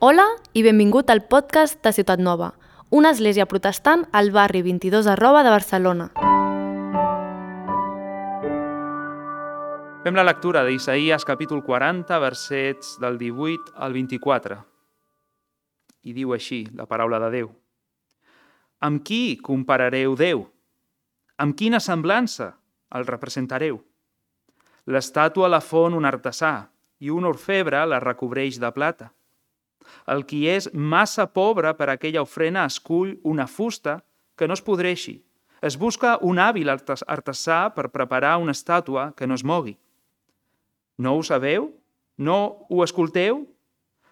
Hola i benvingut al podcast de Ciutat Nova, una església protestant al barri 22 arroba de Barcelona. Fem la lectura d'Isaïes capítol 40, versets del 18 al 24. I diu així la paraula de Déu. Amb qui comparareu Déu? Amb quina semblança el representareu? L'estàtua la fon un artesà i un orfebre la recobreix de plata. El qui és massa pobre per aquella ofrena escull una fusta que no es podreixi. Es busca un hàbil artesà per preparar una estàtua que no es mogui. No ho sabeu? No ho escolteu?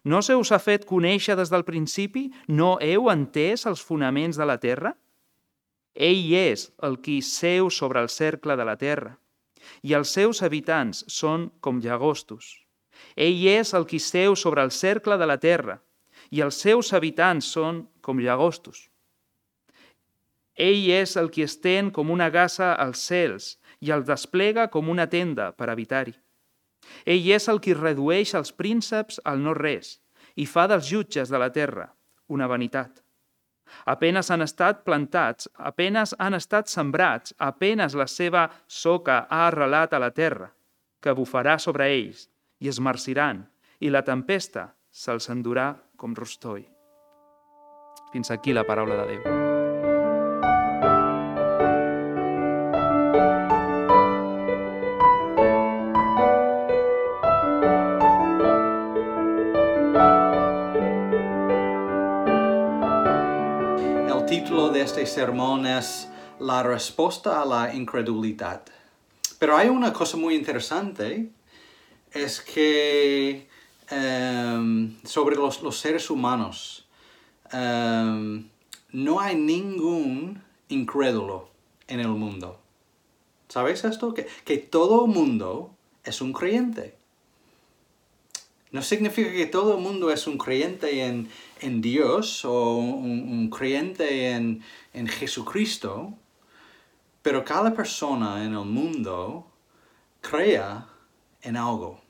No se us ha fet conèixer des del principi? No heu entès els fonaments de la terra? Ell és el qui seu sobre el cercle de la terra, i els seus habitants són com llagostos. Ell és el qui seu sobre el cercle de la terra, i els seus habitants són com llagostos. Ell és el qui estén com una gassa als cels i el desplega com una tenda per habitar-hi. Ell és el qui redueix els prínceps al no-res i fa dels jutges de la terra una vanitat. Apenes han estat plantats, apenes han estat sembrats, apenes la seva soca ha arrelat a la terra, que bufarà sobre ells i es marciran, i la tempesta se'ls endurà com rostoi. Fins aquí la paraula de Déu. título de este sermón es La respuesta a la incredulidad. Pero hay una cosa muy interesante, es que um, sobre los, los, seres humanos, um, no hay ningún incrédulo en el mundo. ¿Sabéis esto? Que, que todo mundo es un creyente. No significa que todo el mundo es un creyente en, en Dios o un, un creyente en, en, Jesucristo, pero cada persona en el mundo crea en algo,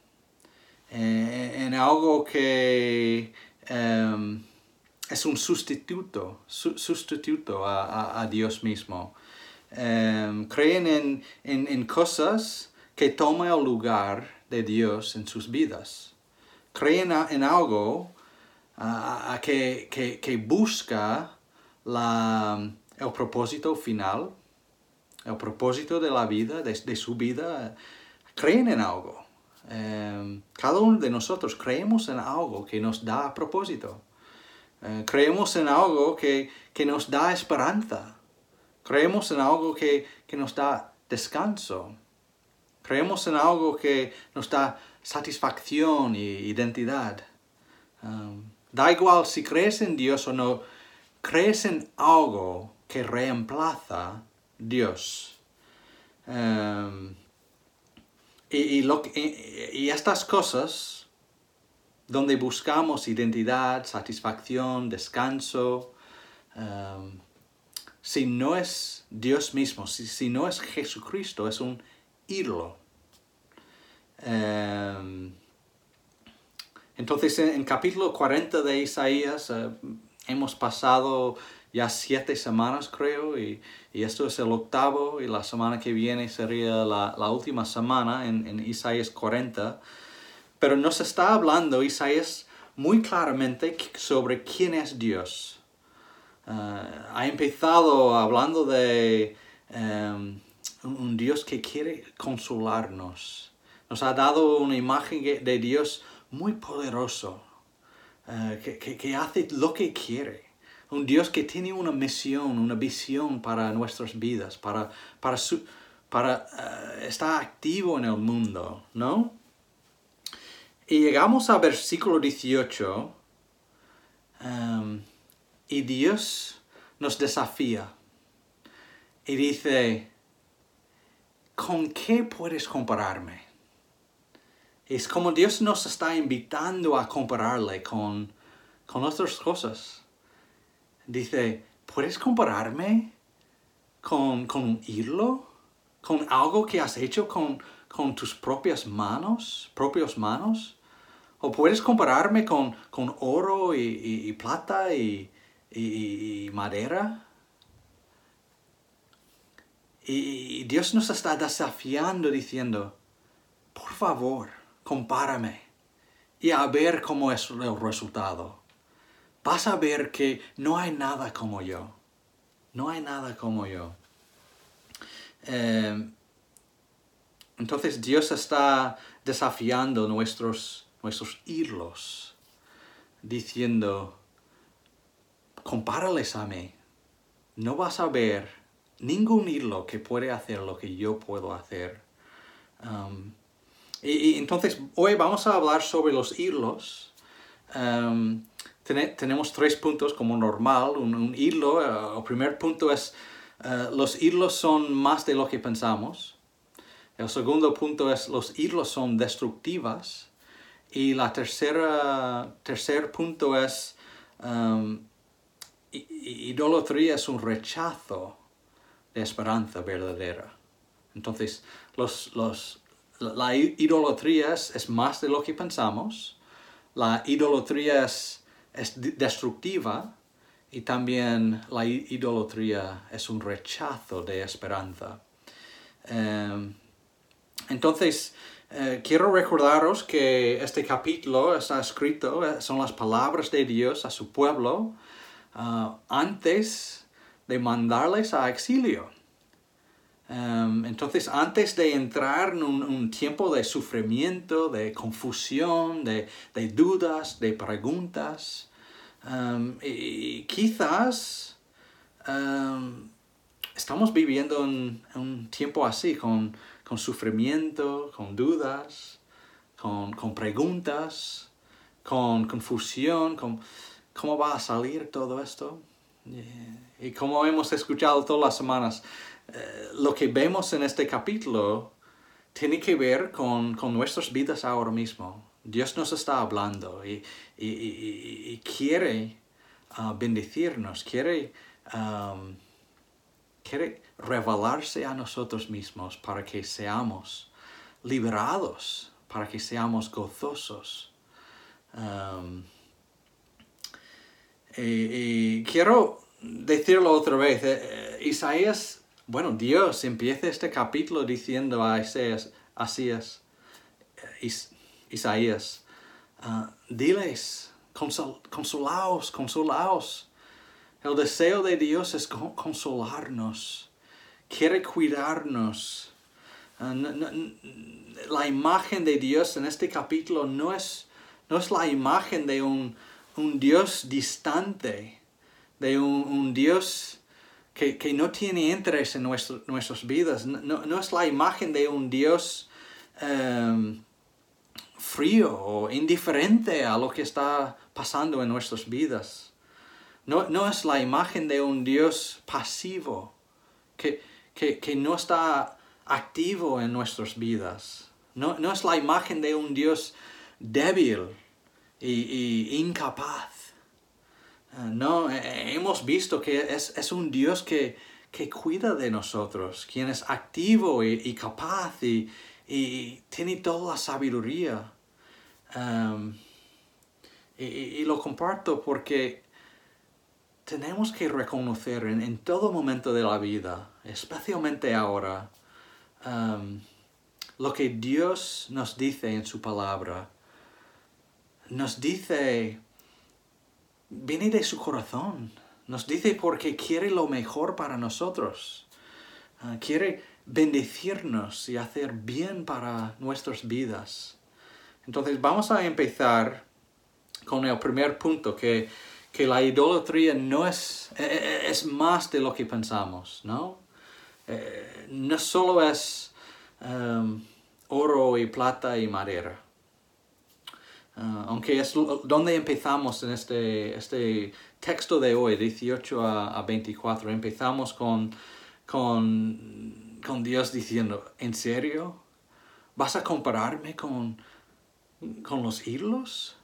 eh, en algo que um, es un sustituto, su, sustituto a, a, a, Dios mismo. Um, creen en, en, en cosas que toman el lugar de Dios en sus vidas creen en algo uh, que, que, que, busca la, el propósito final, el propósito de la vida, de, de su vida, creen en algo. Um, cada uno de nosotros creemos en algo que nos da propósito. Uh, creemos en algo que, que, nos da esperanza. Creemos en algo que, que nos da descanso. Creemos en algo que nos da satisfacción y identidad. Um, da igual si crees en Dios o no, crees en algo que reemplaza Dios. Um, y, estas cosas, donde buscamos identidad, satisfacción, descanso, um, si no es Dios mismo, si, si no es Jesucristo, es un ídolo. Um, entonces, en, en, capítulo 40 de Isaías uh, hemos pasado ya siete semanas, creo, y, y, esto es el octavo, y la semana que viene sería la, la última semana en, en, Isaías 40. Pero nos está hablando Isaías muy claramente sobre quién es Dios. Uh, ha empezado hablando de um, un Dios que quiere consolarnos nos ha dado una imagen de Dios muy poderoso, uh, que, que, que, hace lo que quiere. Un Dios que tiene una misión, una visión para nuestras vidas, para, para, su, para uh, estar activo en el mundo, ¿no? Y llegamos al versículo 18 um, y Dios nos desafía y dice, ¿con qué puedes compararme? Es como Dios nos está invitando a compararle con, con otras cosas. Dice, ¿puedes compararme con, con un hilo? ¿Con algo que has hecho con, con tus propias manos? ¿Propias manos? o puedes compararme con, con oro y, y- plata y- y madera. Y Dios nos está desafiando diciendo, por favor, compárame y a ver cómo es el resultado. Vas a ver que no hay nada como yo. No hay nada como yo. Eh, entonces Dios está desafiando nuestros, nuestros hilos, diciendo, compárales a mí. No vas a ver ningún hilo que puede hacer lo que yo puedo hacer. Um, y, entonces hoy vamos a hablar sobre los hilos. Um, tene- tenemos tres puntos como normal. Un, hilo, eh, el primer punto es, eh, los hilos son más de lo que pensamos. El segundo punto es, los hilos son destructivas. Y la tercera, tercer punto es, idolatría es un rechazo de esperanza verdadera. Entonces, los, los, la idolatría es, es más de lo que pensamos, la idolatría es, es de- destructiva y también la idolatría es un rechazo de esperanza. Em, entonces, eh, quiero recordaros que este capítulo está escrito, eh, son las palabras de Dios a su pueblo ah, antes de mandarles a exilio. Um, entonces, antes de entrar en un, tiempo de sufrimiento, de confusión, de, dudas, de preguntas, um, y, quizás um, estamos viviendo un, un tiempo así, con, con sufrimiento, con dudas, con, con preguntas, con confusión, con cómo va a salir todo esto. Y como hemos escuchado todas las semanas, eh, lo que vemos en este capítulo tiene que ver con, con nuestras vidas ahora mismo. Dios nos está hablando y, quiere ah, bendecirnos, quiere, quiere revelarse a nosotros mismos para que seamos liberados, para que seamos gozosos. Y quiero decirlo otra vez. eh, eh, Isaías, bueno, Dios empieza este capítulo diciendo a Isaías, eh, Is- Isaías, ah, diles, consol- consolaos, consolaos. El deseo de Dios es con- consolarnos, quiere cuidarnos. Ah, la imagen de Dios en este capítulo no es, no es la imagen de un, un Dios distante, de un, un Dios que, que no tiene interés en nuestras vidas. No, no- no es la imagen de un Dios em, frío o indiferente a lo que está pasando en nuestras vidas. No, no es la imagen de un Dios pasivo que, que, que no está activo en nuestras vidas. No, no es la imagen de un Dios débil y, y incapaz. No, eh, hemos visto que es, es un Dios que, que cuida de nosotros, quien es activo y, capaz y, y tiene toda la sabiduría. Am, y, lo comparto porque tenemos que reconocer en, en todo momento de la vida, especialmente ahora, am, lo que Dios nos dice en su palabra. Nos dice, viene de su corazón. Nos dice porque quiere lo mejor para nosotros. Ah, quiere bendecirnos y hacer bien para nuestras vidas. Entonces vamos a empezar con el primer punto, que, que la idolatría no es, eh, eh, es más de lo que pensamos, ¿no? Eh, no solo es em, oro y plata y madera. Ah, aunque es donde empezamos en este, este texto de hoy, 18 a, a 24, empezamos con, con, con Dios diciendo, ¿en serio? ¿Vas a compararme con, con los ídolos?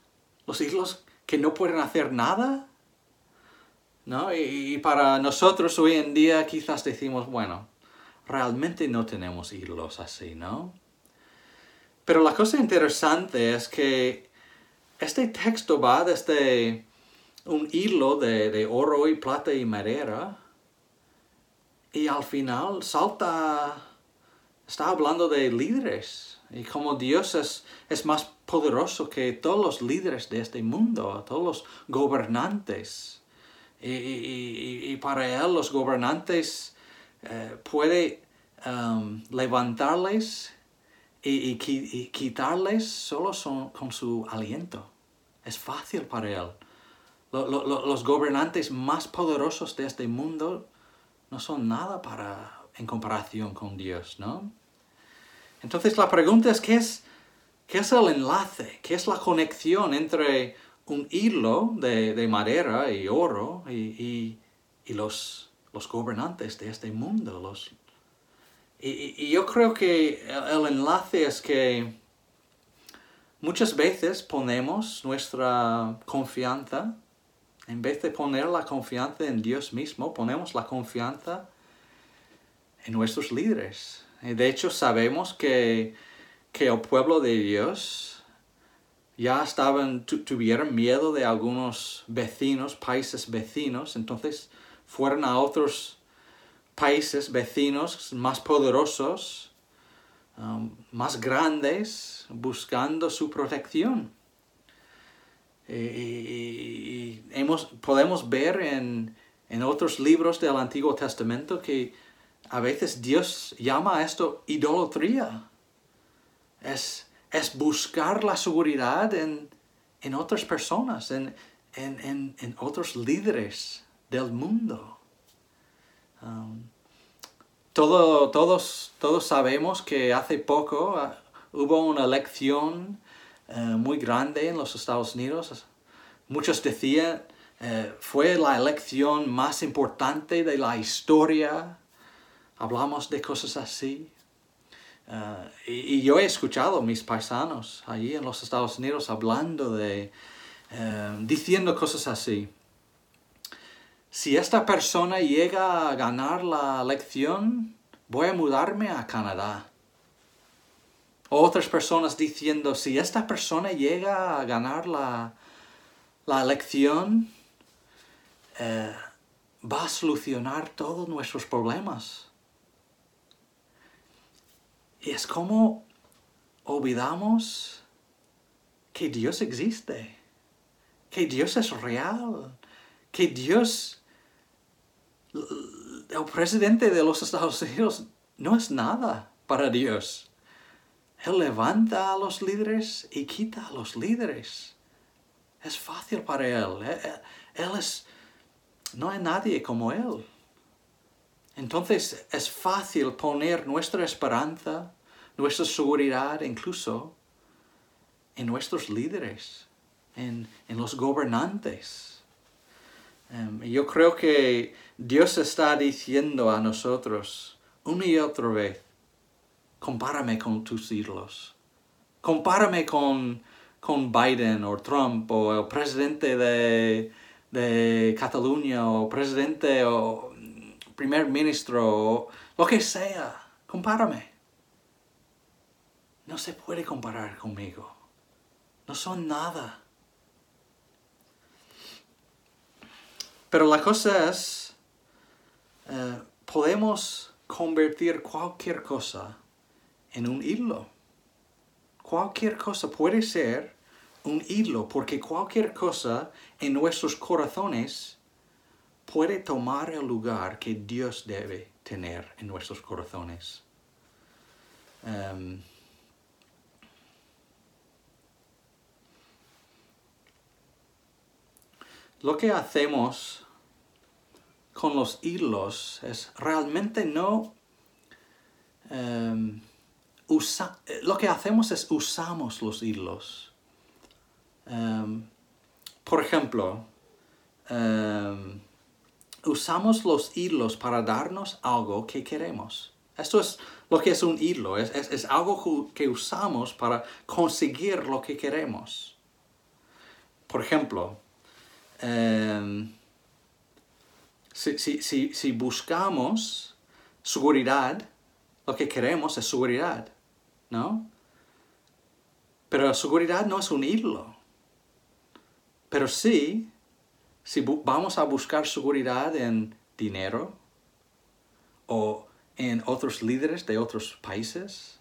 ¿Los ídolos que no pueden hacer nada? ¿No? Y, y para nosotros hoy en día quizás decimos, bueno, realmente no tenemos ídolos así, ¿no? Pero la cosa interesante es que este texto va desde un hilo de, oro y plata y madera y al final salta, está hablando de líderes y como Dios es, más poderoso que todos los líderes de este mundo, todos los gobernantes. Y, para Él los gobernantes eh, puede um, levantarles y, y, quitarles solo con su aliento. Es fácil para Él. Lo, lo, los gobernantes más poderosos de este mundo no son nada para, en comparación con Dios, ¿no? Entonces la pregunta es, ¿qué es, qué es el enlace? ¿Qué es la conexión entre un hilo de, de madera y oro y, y, y, los, los gobernantes de este mundo? Los, y, yo creo que el enlace es que muchas veces ponemos nuestra confianza en vez de poner la confianza en Dios mismo, ponemos la confianza en nuestros líderes. De hecho, sabemos que, el pueblo de Dios ya estaban, tuvieron miedo de algunos vecinos, países vecinos, entonces fueron a otros países vecinos más poderosos, um, más grandes, buscando su protección. Y, hemos, podemos ver en, otros libros del Antiguo Testamento que a veces Dios llama a esto idolatría. Es, es buscar la seguridad en, otras personas, en, otros líderes del mundo. Todo, todos, todos sabemos que hace poco ah, hubo una elección eh, muy grande en los Estados Unidos. Muchos decían, eh, fue la elección más importante de la historia. Hablamos de cosas así. Eh, y, yo he escuchado a mis paisanos allí en los Estados Unidos hablando de, diciendo cosas así. Si esta persona llega a ganar la elección, voy a mudarme a Canadá otras personas diciendo, si esta persona llega a ganar la, elección, eh, va a solucionar todos nuestros problemas. Y es como olvidamos que Dios existe, que Dios es real, que Dios, el presidente de los Estados Unidos, no es nada para Dios. Él levanta a los líderes y quita a los líderes. Es fácil para Él. Eh, él es... No hay nadie como Él. Entonces es fácil poner nuestra esperanza, nuestra seguridad incluso en nuestros líderes, en, los gobernantes. Em, yo creo que Dios está diciendo a nosotros una y otra vez, compárame con tus ídolos. Compárame con, con Biden o Trump o el presidente de, de Cataluña o presidente o primer ministro o lo que sea. Compárame. No se puede comparar conmigo. No son nada. Pero la cosa es, eh, podemos convertir cualquier cosa en un hilo. Cualquier cosa puede ser un hilo, porque cualquier cosa en nuestros corazones puede tomar el lugar que Dios debe tener en nuestros corazones. Em, lo que hacemos con los hilos es realmente no em, eh, lo que hacemos es usamos los hilos. Em, por ejemplo, em, usamos los hilos para darnos algo que queremos. Esto es lo que es un hilo, es, algo que usamos para conseguir lo que queremos. Por ejemplo, em, si buscamos seguridad, lo que queremos es seguridad. ¿no? Pero la seguridad no es un hilo. Pero sí, si vamos a buscar seguridad en dinero o en otros líderes de otros países,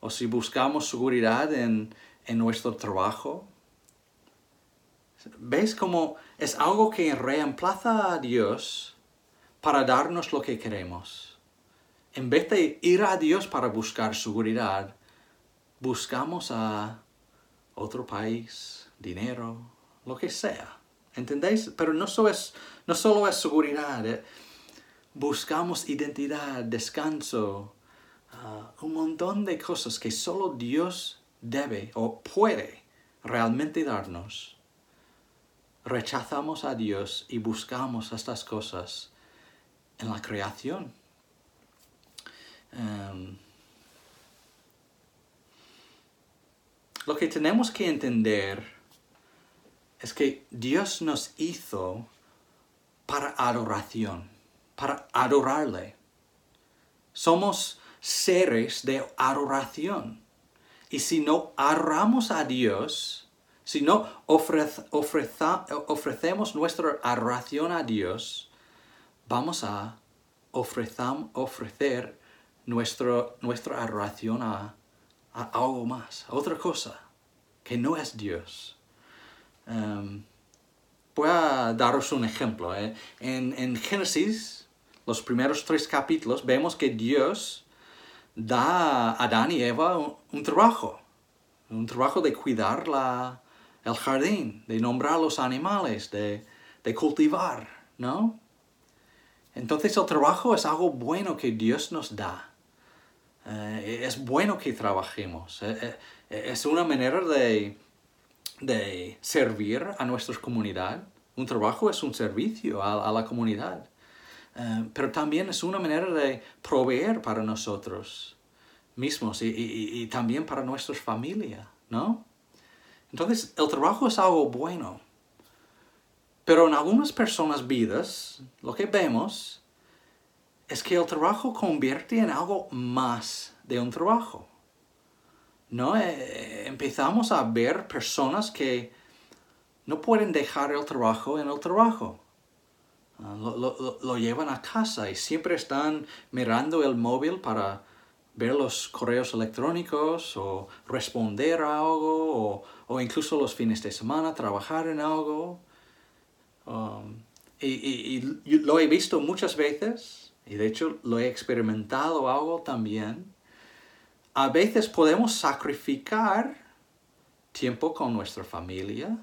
o si buscamos seguridad en, en nuestro trabajo, ¿Ves cómo es algo que reemplaza a Dios para darnos lo que queremos? En vez de ir a Dios para buscar seguridad, buscamos a otro país, dinero, lo que sea. ¿Entendéis? Pero no solo es, no solo es seguridad, eh. buscamos identidad, descanso, ah, un montón de cosas que solo Dios debe o puede realmente darnos. Rechazamos a Dios y buscamos estas cosas en la creación. Em, lo que tenemos que entender es que Dios nos hizo para adoración, para adorarle. Somos seres de adoración. Y si no adoramos a Dios, si no ofrecemos nuestra adoración a Dios, vamos a ofrecer nuestra adoración a, algo más, a otra cosa, que no es Dios. Em, voy a daros un ejemplo. ¿eh? En, Génesis, los primeros tres capítulos, vemos que Dios da a Adán y Eva un, trabajo, un trabajo de cuidar el jardín, de nombrar los animales, de, cultivar, ¿no? Entonces el trabajo es algo bueno que Dios nos da. Eh, es bueno que trabajemos. Eh, es una manera de, de servir a nuestra comunidad. Un trabajo es un servicio a, la comunidad. Eh, pero también es una manera de proveer para nosotros mismos y, también para nuestra familia, ¿no? Entonces, el trabajo es algo bueno. Pero en algunas personas vidas, lo que vemos es que el trabajo convierte en algo más de un trabajo. ¿no? Eh, empezamos a ver personas que no pueden dejar el trabajo en el trabajo. Ah, lo, llevan a casa y siempre están mirando el móvil para ver los correos electrónicos o responder a algo o, incluso los fines de semana trabajar en algo. Um, y, lo he visto muchas veces y de hecho lo he experimentado algo también a veces podemos sacrificar tiempo con nuestra familia,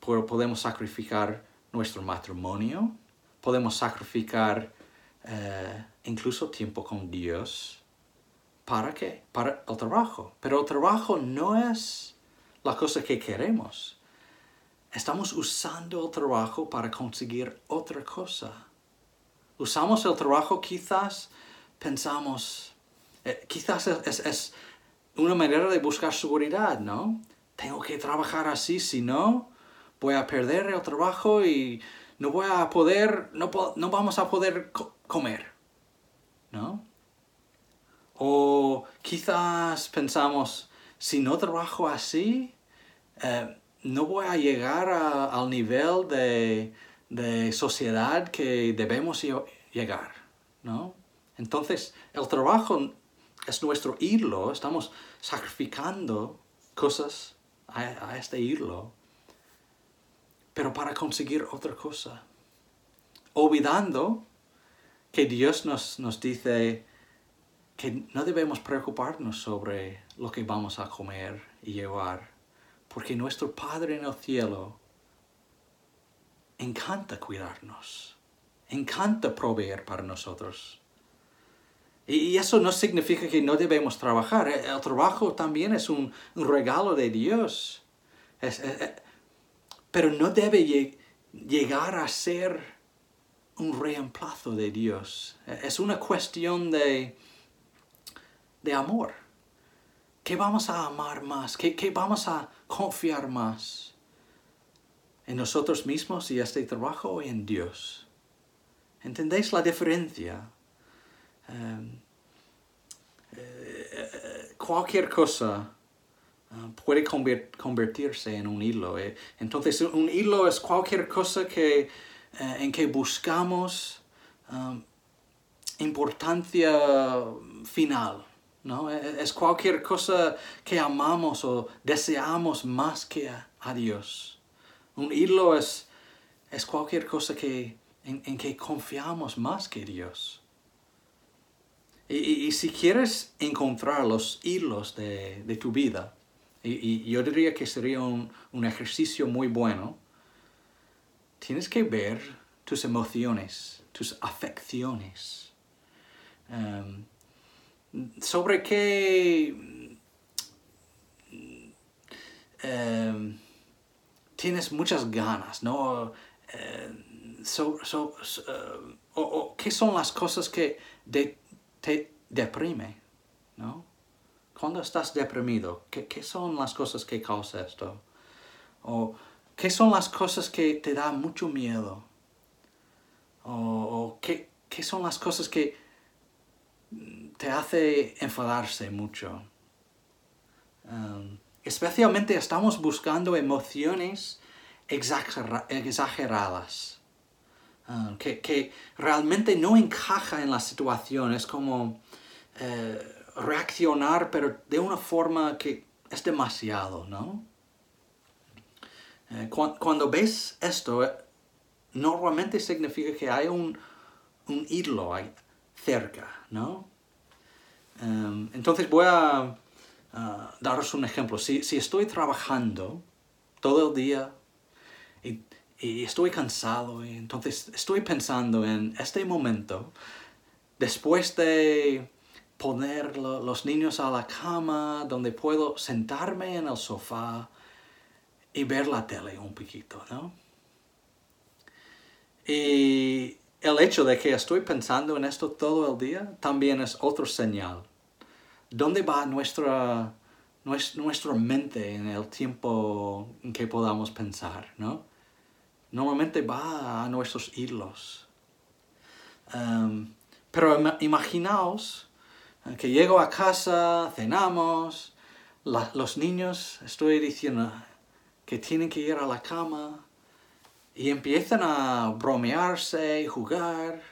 podemos sacrificar nuestro matrimonio, podemos sacrificar eh, incluso tiempo con Dios. ¿Para qué? Para el trabajo. Pero el trabajo no es la cosa que queremos. Estamos usando el trabajo para conseguir otra cosa. Usamos el trabajo quizás, pensamos, eh, quizás es, una manera de buscar seguridad, ¿no? Tengo que trabajar así, si no, voy a perder el trabajo y no voy a poder, no, no vamos a poder comer, ¿no? O quizás pensamos, si no trabajo así, eh, no voy a llegar al nivel de, de sociedad que debemos llegar, ¿no? Entonces, el trabajo es nuestro hilo, estamos sacrificando cosas a, este hilo, pero para conseguir otra cosa, olvidando que Dios nos, nos dice que no debemos preocuparnos sobre lo que vamos a comer y llevar, porque nuestro Padre en el cielo encanta cuidarnos, encanta proveer para nosotros. Y eso no significa que no debemos trabajar. El trabajo también es un, regalo de Dios. Pero no debe llegar a ser un reemplazo de Dios. Es una cuestión de, de amor. ¿Qué vamos a amar más? ¿Qué, vamos a confiar más? ¿En nosotros mismos y este trabajo o en Dios? ¿Entendéis la diferencia? Em, eh, cualquier cosa ah, puede convertirse en un hilo. Eh. Entonces, un hilo es cualquier cosa que, eh, en que buscamos um, importancia final. ¿no? E, e, es cualquier cosa que amamos o deseamos más que a, Dios. Un hilo es, es cualquier cosa que, en, que confiamos más que Dios. Y, si quieres encontrar los hilos de, tu vida, y, yo diría que sería un, ejercicio muy bueno, tienes que ver tus emociones, tus afecciones. Em, sobre qué em, tienes muchas ganas, ¿no? Eh, o, qué son las cosas que te deprime, ¿no? Cuando estás deprimido, ¿qué, son las cosas que causan esto? O qué son las cosas que te dan mucho miedo? O, qué, qué son las cosas que te hace enfadarse mucho. Um, especialmente estamos buscando emociones exageradas, um, que, realmente no encaja en la situación. Es como eh, reaccionar, pero de una forma que es demasiado, ¿no? Eh, cuando ves esto, eh, normalmente significa que hay un, un hilo cerca, ¿no? Em, entonces voy a daros un ejemplo. Si, estoy trabajando todo el día y, estoy cansado, y entonces estoy pensando en este momento, después de poner los niños a la cama, donde puedo sentarme en el sofá y ver la tele un poquito, ¿no? Y el hecho de que estoy pensando en esto todo el día también es otro señal. ¿Dónde va nuestra, nuestra mente en el tiempo en que podamos pensar? ¿no? Normalmente va a nuestros hilos. Um, pero imaginaos que llego a casa, cenamos, los niños, estoy diciendo que tienen que ir a la cama, y empiezan a bromearse y jugar,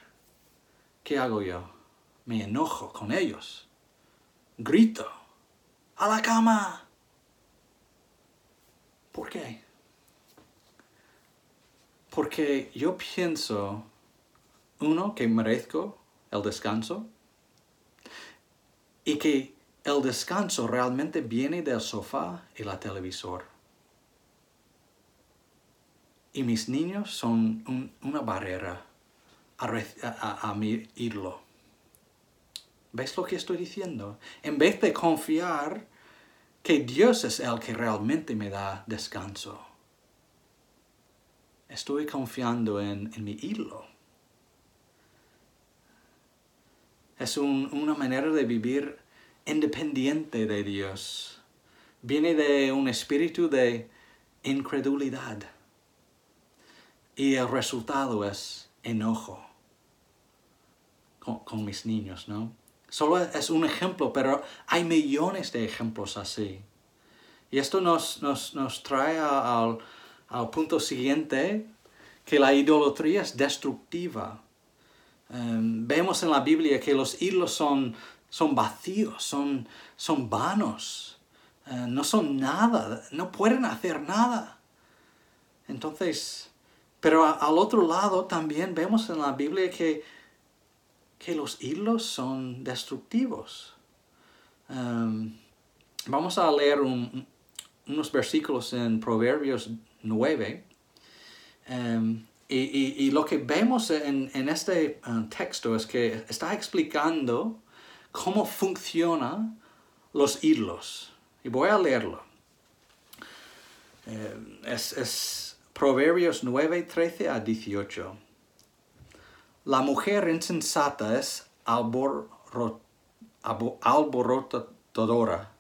¿qué hago yo? Me enojo con ellos. Grito. ¡A la cama! ¿Por qué? Porque yo pienso, uno, que merezco el descanso y que el descanso realmente viene del sofá y la televisor y mis niños son una barrera a, mi irlo. ¿Ves lo que estoy diciendo? En vez de confiar que Dios es el que realmente me da descanso, estoy confiando en, mi hilo. Es una manera de vivir independiente de Dios. Viene de un espíritu de incredulidad. Y el resultado es enojo con, mis niños, ¿no? Solo es un ejemplo, pero hay millones de ejemplos así. Y esto nos, trae al, punto siguiente, que la idolatría es destructiva. Em, vemos en la Biblia que los ídolos son, son vacíos, son, son vanos, eh, no son nada, no pueden hacer nada. Entonces, pero al otro lado también vemos en la Biblia que, que los hilos son destructivos. Um, vamos a leer unos versículos en Proverbios 9. Um, y, lo que vemos en, este uh, texto es que está explicando cómo funcionan los hilos. Y voy a leerlo. Um, es Proverbios 9, 13 a 18. La mujer insensata es alborotadora,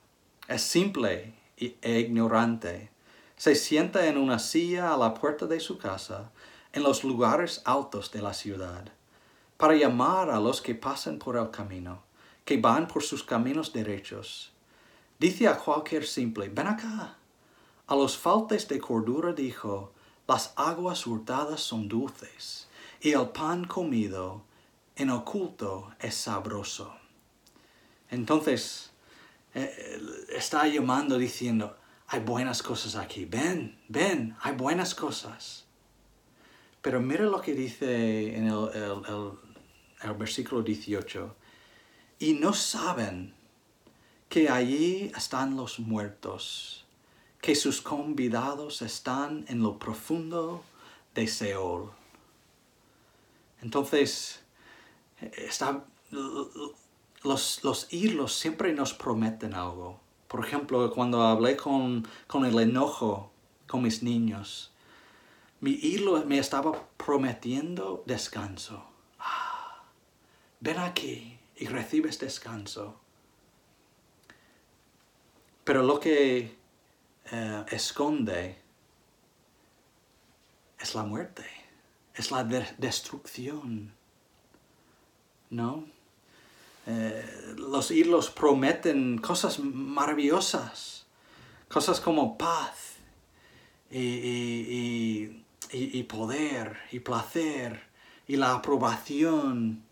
es simple e ignorante. Se sienta en una silla a la puerta de su casa, en los lugares altos de la ciudad, para llamar a los que pasan por el camino, que van por sus caminos derechos. Dice a cualquier simple, ven acá. A los faltes de cordura dijo, las aguas hurtadas son dulces, y el pan comido en oculto es sabroso. Entonces, eh, está llamando diciendo, hay buenas cosas aquí, ven, ven, hay buenas cosas. Pero mira lo que dice en el, el versículo 18. Y no saben que allí están los muertos, que sus convidados están en lo profundo de Seol. Entonces, los, los hilos siempre nos prometen algo. Por ejemplo, cuando hablé con, con el enojo con mis niños, mi hilo me estaba prometiendo descanso. Ah, ven aquí y recibes descanso. Pero lo que eh, esconde es la muerte, es la destrucción. ¿No? Eh, los hilos prometen cosas maravillosas, cosas como paz y, y poder y placer y la aprobación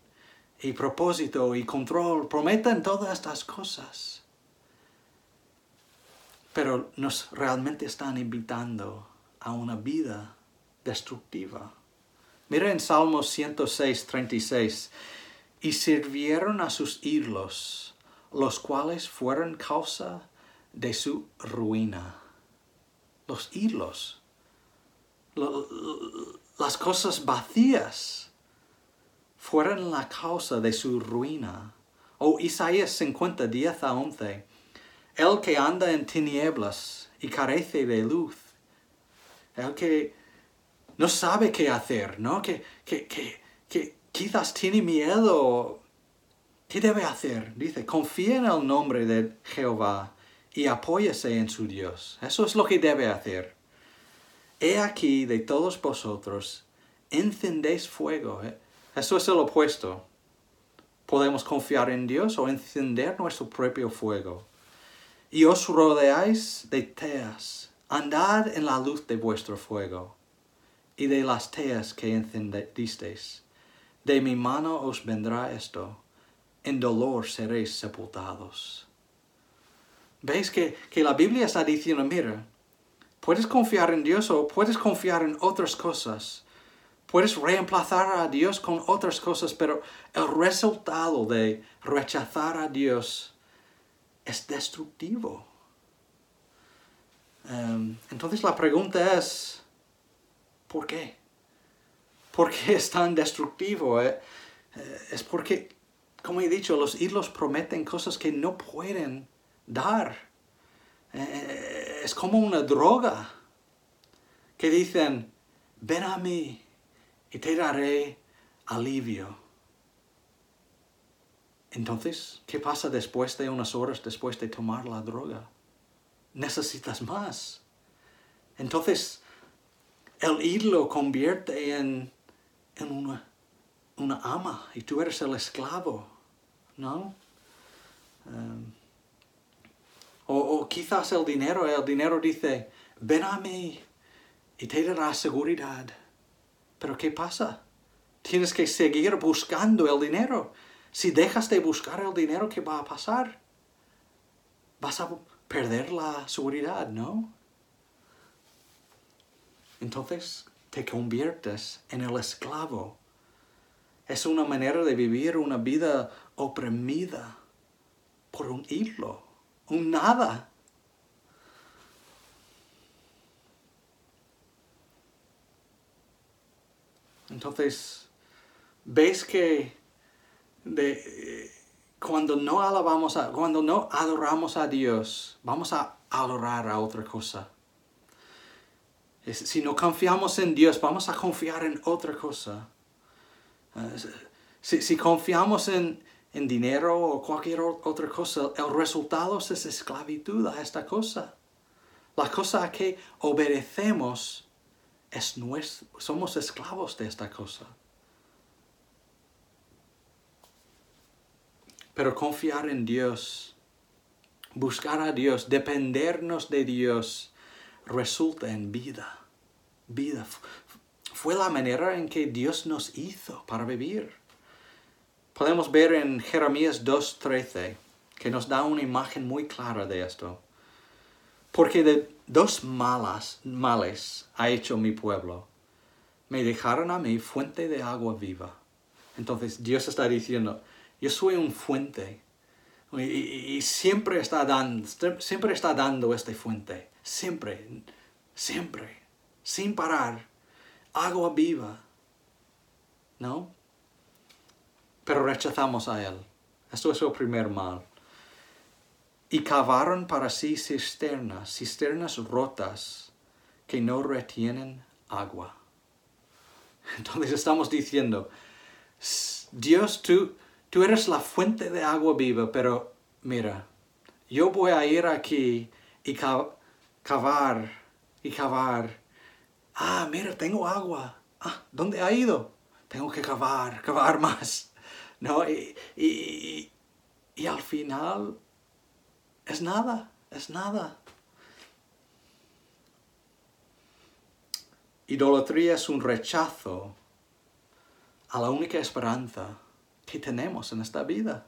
y propósito y control. Prometen todas estas cosas. Pero nos realmente están invitando a una vida destructiva. Mira en Salmos 106, 36 y sirvieron a sus ídolos, los cuales fueron causa de su ruina. Los ídolos, las cosas vacías, fueron la causa de su ruina. O oh, Isaías 50, 10 a 11. El que anda en tinieblas y carece de luz. El que no sabe qué hacer, ¿no? Que, que, que, que quizás tiene miedo. ¿Qué debe hacer? Dice, confía en el nombre de Jehová y apóyese en su Dios. Eso es lo que debe hacer. He aquí de todos vosotros, encendéis fuego. ¿eh? Eso es el opuesto. Podemos confiar en Dios o encender nuestro propio fuego. Y os rodeáis de teas. Andad en la luz de vuestro fuego y de las teas que encendisteis de mi mano os vendrá esto, en dolor seréis sepultados. ¿Veis que, que la Biblia está diciendo, mira, puedes confiar en Dios o puedes confiar en otras cosas? Puedes reemplazar a Dios con otras cosas, pero el resultado de rechazar a Dios es destructivo. Em, entonces la pregunta es, ¿por qué? ¿Por qué es tan destructivo? Eh, eh, es porque, como he dicho, los ídolos prometen cosas que no pueden dar. Eh, es como una droga que dicen, ven a mí y te daré alivio. Entonces, ¿qué pasa después de unas horas después de tomar la droga? Necesitas más. Entonces, el ídolo convierte en en una, una ama y tú eres el esclavo, ¿no? Um, o, o, quizás el dinero, el dinero dice, ven a mí y te dará seguridad. Pero ¿qué pasa? Tienes que seguir buscando el dinero. Si dejas de buscar el dinero, ¿qué va a pasar? Vas a perder la seguridad, ¿no? Entonces, te conviertes en el esclavo. Es una manera de vivir una vida oprimida por un hilo, un nada. Entonces, ves que de, cuando no alabamos a, cuando no adoramos a Dios, vamos a adorar a otra cosa. Si no confiamos en Dios, vamos a confiar en otra cosa. Ah, si, confiamos en, en, dinero o cualquier otra cosa, el resultado es esclavitud a esta cosa. La cosa a que obedecemos es nuestro, somos esclavos de esta cosa. Pero confiar en Dios buscar a Dios, dependernos de Dios, resulta en vida. Vida. Fue la manera en que Dios nos hizo para vivir. Podemos ver en Jeremías 2.13 que nos da una imagen muy clara de esto. Porque de dos malas, males ha hecho mi pueblo. Me dejaron a mí fuente de agua viva. Entonces Dios está diciendo, yo soy un fuente. Y, siempre, está dando, siempre está dando esta fuente. Siempre, siempre, sin parar. Agua viva. ¿No? Pero rechazamos a Él. Esto es el primer mal y cavaron para sí cisternas, cisternas rotas que no retienen agua. Entonces estamos diciendo, Dios, tú, tú eres la fuente de agua viva, pero mira, yo voy a ir aquí y cavar y cavar. Ah, mira, tengo agua. Ah, ¿dónde ha ido? Tengo que cavar, cavar más. ¿No? Y, y, y al final es nada, es nada. Idolatría es un rechazo a la única esperanza que tenemos en esta vida.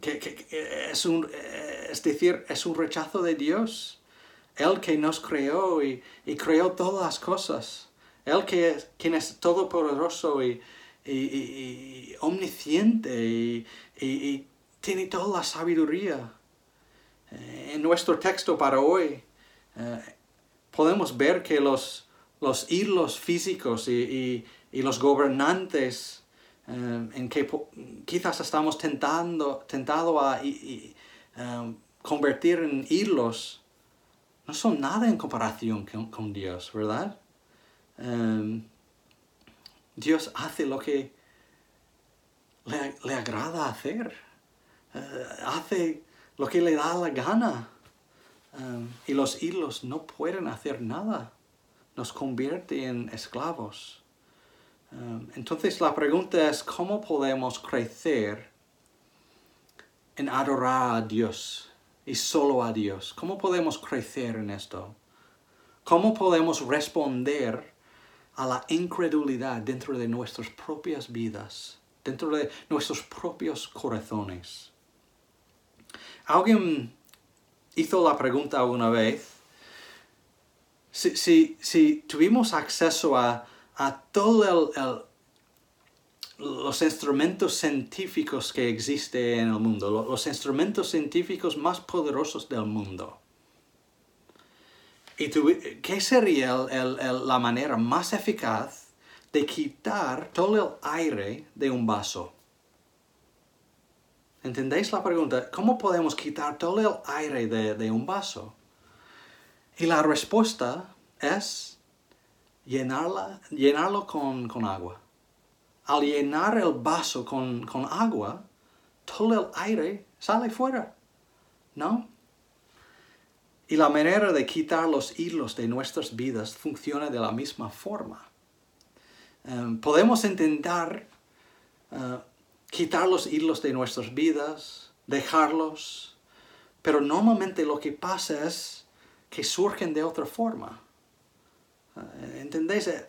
es, un, es decir, es un rechazo de Dios. Él que nos creó y, creó todas las cosas. Él que es, quien es todopoderoso y, y, omnisciente y tiene toda la sabiduría en nuestro texto para hoy eh, podemos ver que los, los hilos físicos y, los gobernantes eh, en que quizás estamos tentando, tentado a eh, convertir en hilos no son nada en comparación con, Dios, ¿verdad? Dios hace lo que le, le agrada hacer. hace lo que le da la gana. Um, y los hilos no pueden hacer nada. Nos convierte en esclavos. Um, entonces la pregunta es, ¿cómo podemos crecer en adorar a Dios y solo a Dios? ¿Cómo podemos crecer en esto? ¿Cómo podemos responder a la incredulidad dentro de nuestras propias vidas, dentro de nuestros propios corazones? Alguien hizo la pregunta una vez, si, tuvimos acceso a, todos los instrumentos científicos que existen en el mundo, los instrumentos científicos más poderosos del mundo, ¿Y qué sería la manera más eficaz de quitar todo el aire de un vaso? ¿Entendéis la pregunta? ¿Cómo podemos quitar todo el aire de, un vaso? Y la respuesta es llenarla, llenarlo con, agua. Al llenar el vaso con, con agua, todo el aire sale fuera. ¿No? Y la manera de quitar los hilos de nuestras vidas funciona de la misma forma. Em, podemos intentar eh, quitar los hilos de nuestras vidas, dejarlos, pero normalmente lo que pasa es que surgen de otra forma. ¿Entendéis? Eh,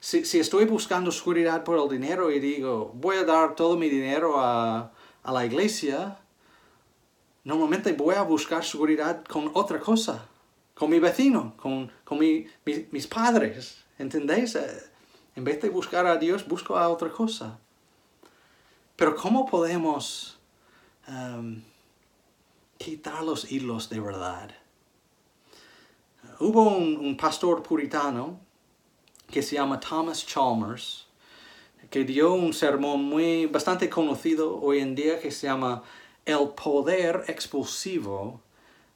si, si, estoy buscando seguridad por el dinero y digo, voy a dar todo mi dinero a, a la iglesia, normalmente voy a buscar seguridad con otra cosa, con mi vecino, con, con mi, mis padres. ¿Entendéis? Eh, en vez de buscar a Dios, busco a otra cosa. Pero ¿cómo podemos um, quitar los hilos de verdad? Hubo un, pastor puritano que se llama Thomas Chalmers, que dio un sermón muy bastante conocido hoy en día que se llama El poder expulsivo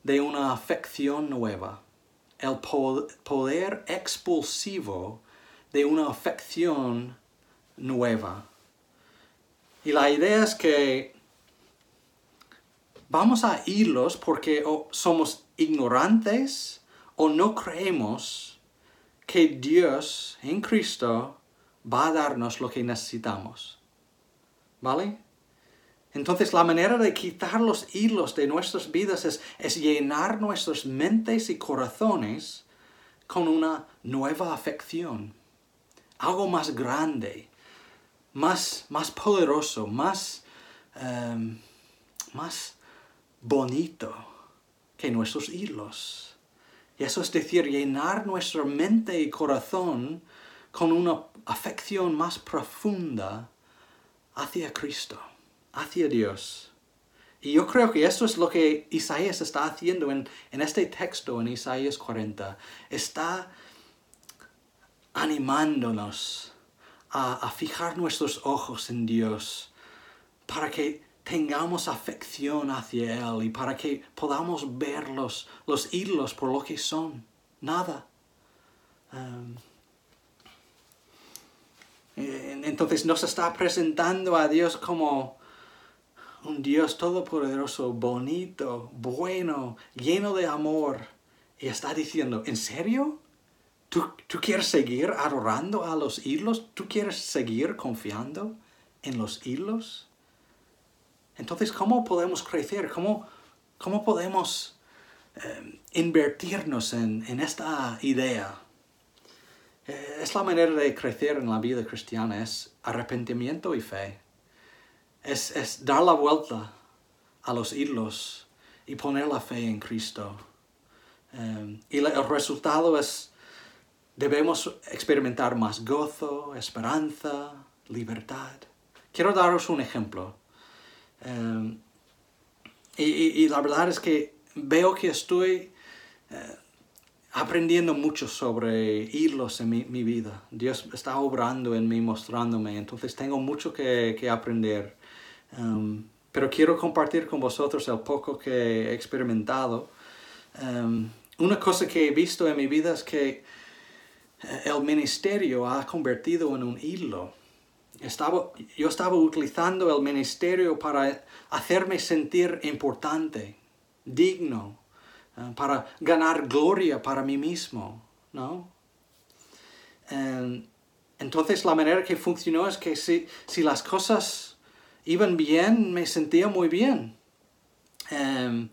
de una afección nueva. El poder expulsivo de una afección nueva. Y la idea es que vamos a irlos porque somos ignorantes o no creemos que Dios en Cristo va a darnos lo que necesitamos. ¿Vale? Entonces la manera de quitar los hilos de nuestras vidas es, llenar nuestras mentes y corazones con una nueva afección, algo más grande, más, más poderoso, más, em, más bonito que nuestros hilos. Y eso es decir, llenar nuestra mente y corazón con una afección más profunda hacia Cristo, hacia Dios. Y yo creo que eso es lo que Isaías está haciendo en, este texto, en Isaías 40. Está animándonos a, a fijar nuestros ojos en Dios para que tengamos afección hacia Él y para que podamos ver los, hilos por lo que son. Nada. Um, entonces nos está presentando a Dios como un Dios todopoderoso, bonito, bueno, lleno de amor. Y está diciendo, ¿en serio? ¿Tú, ¿Tú, quieres seguir adorando a los hilos? ¿Tú quieres seguir confiando en los hilos? Entonces, ¿cómo podemos crecer? ¿Cómo, cómo podemos eh, invertirnos en, esta idea? Eh, es la manera de crecer en la vida cristiana, es arrepentimiento y fe. Es, dar la vuelta a los hilos y poner la fe en Cristo. Eh, y el resultado es, debemos experimentar más gozo, esperanza, libertad. Quiero daros un ejemplo. Em, y, la verdad es que veo que estoy eh, aprendiendo mucho sobre hilos en mi, vida. Dios está obrando en mí, mostrándome, entonces tengo mucho que, aprender. Em, pero quiero compartir con vosotros el poco que he experimentado. Em, una cosa que he visto en mi vida es que eh, el ministerio ha convertido en un hilo estaba, yo estaba utilizando el ministerio para hacerme sentir importante, digno, eh, para ganar gloria para mí mismo, ¿no? entonces la manera que funcionó es que si, las cosas iban bien, me sentía muy bien. Em,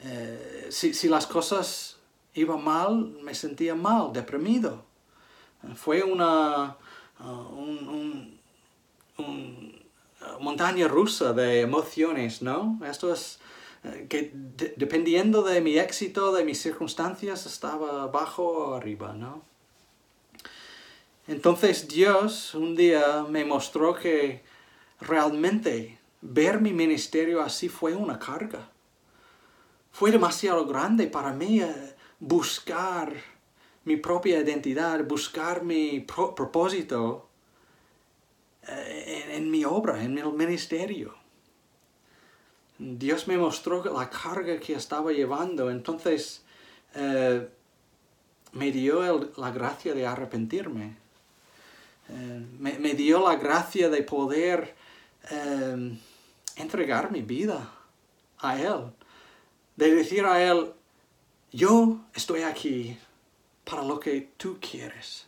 eh, si, las cosas iban mal, me sentía mal, deprimido. Fue una, uh, un montaña rusa de emociones, ¿no? Esto es eh, que dependiendo de mi éxito, de mis circunstancias, estaba abajo o arriba, ¿no? Entonces Dios un día me mostró que realmente ver mi ministerio así fue una carga. Fue demasiado grande para mí eh, buscar mi propia identidad, buscar mi propósito en, mi obra, en el ministerio. Dios me mostró la carga que estaba llevando, entonces eh, me dio la gracia de arrepentirme. Eh, me, dio la gracia de poder eh, entregar mi vida a Él. De decir a Él, yo estoy aquí para lo que tú quieres,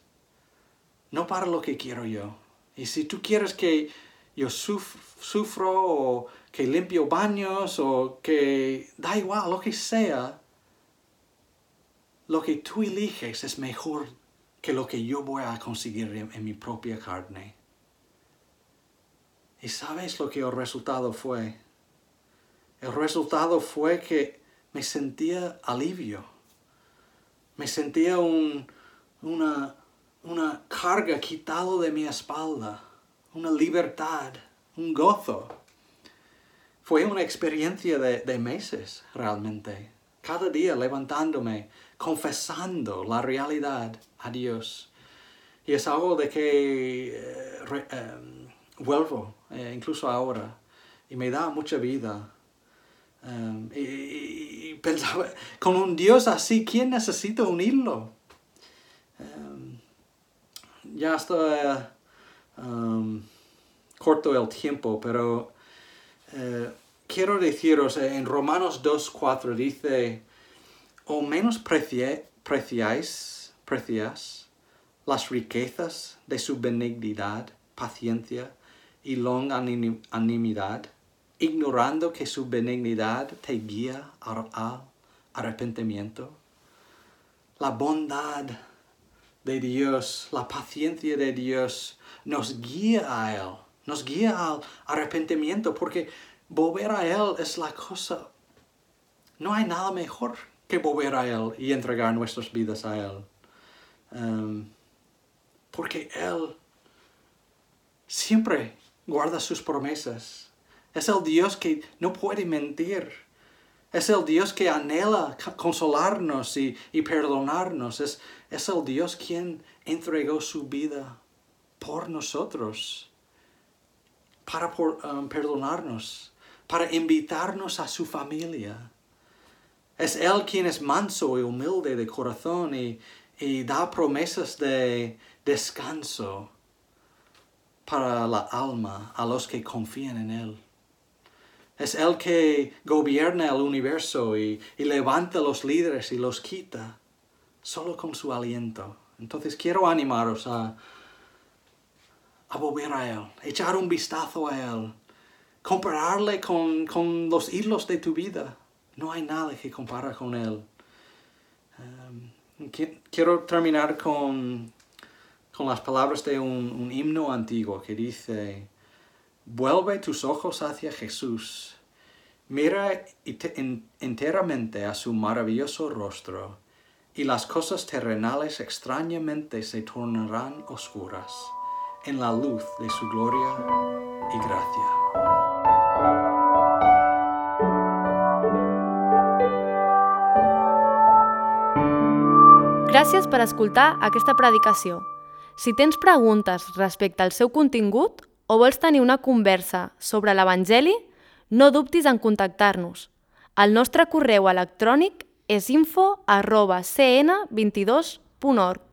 no para lo que quiero yo. Y si tú quieres que yo sufro o que limpio baños o que da igual, lo que sea, lo que tú eliges es mejor que lo que yo voy a conseguir en, mi propia carne. ¿Y sabes lo que el resultado fue? El resultado fue que me sentía alivio. Me sentía un, una, una carga quitado de mi espalda, una libertad, un gozo. Fue una experiencia de, meses realmente. Cada día levantándome, confesando la realidad a Dios. Y es algo de que eh, em, vuelvo, eh, incluso ahora, y me da mucha vida. Y, pensaba, con un Dios así, ¿quién necesita unirlo? Em, ya está um, corto el tiempo, pero eh, quiero deciros, eh, en Romanos 2.4 dice, o menos preciáis, precias las riquezas de su benignidad, paciencia y longanimidad, ignorando que su benignidad te guía al arrepentimiento? La bondad de Dios, la paciencia de Dios nos guía a Él, nos guía al arrepentimiento, porque volver a Él es la cosa. No hay nada mejor que volver a Él y entregar nuestras vidas a Él. Um, porque Él siempre guarda sus promesas. Es el Dios que no puede mentir. Es el Dios que anhela consolarnos y, perdonarnos. Es, es el Dios quien entregó su vida por nosotros, para um, perdonarnos, para invitarnos a su familia. Es Él quien es manso y humilde de corazón y, y da promesas de descanso para la alma a los que confían en Él. Es Él que gobierna el universo y, y levanta los líderes y los quita solo con su aliento. Entonces quiero animaros a, a volver a Él, echar un vistazo a Él, compararle con, con los hilos de tu vida. No hay nada que compara con Él. Um, quiero terminar con, con las palabras de un, un himno antiguo que dice, vuelve tus ojos hacia Jesús, mira enteramente a su maravilloso rostro, y las cosas terrenales extrañamente se tornarán oscuras en la luz de su gloria y gracia. Gràcies per escoltar aquesta predicació. Si tens preguntes respecte al seu contingut o vols tenir una conversa sobre l'Evangeli, no dubtis en contactar-nos. El nostre correu electrònic és info arroba cn22.org.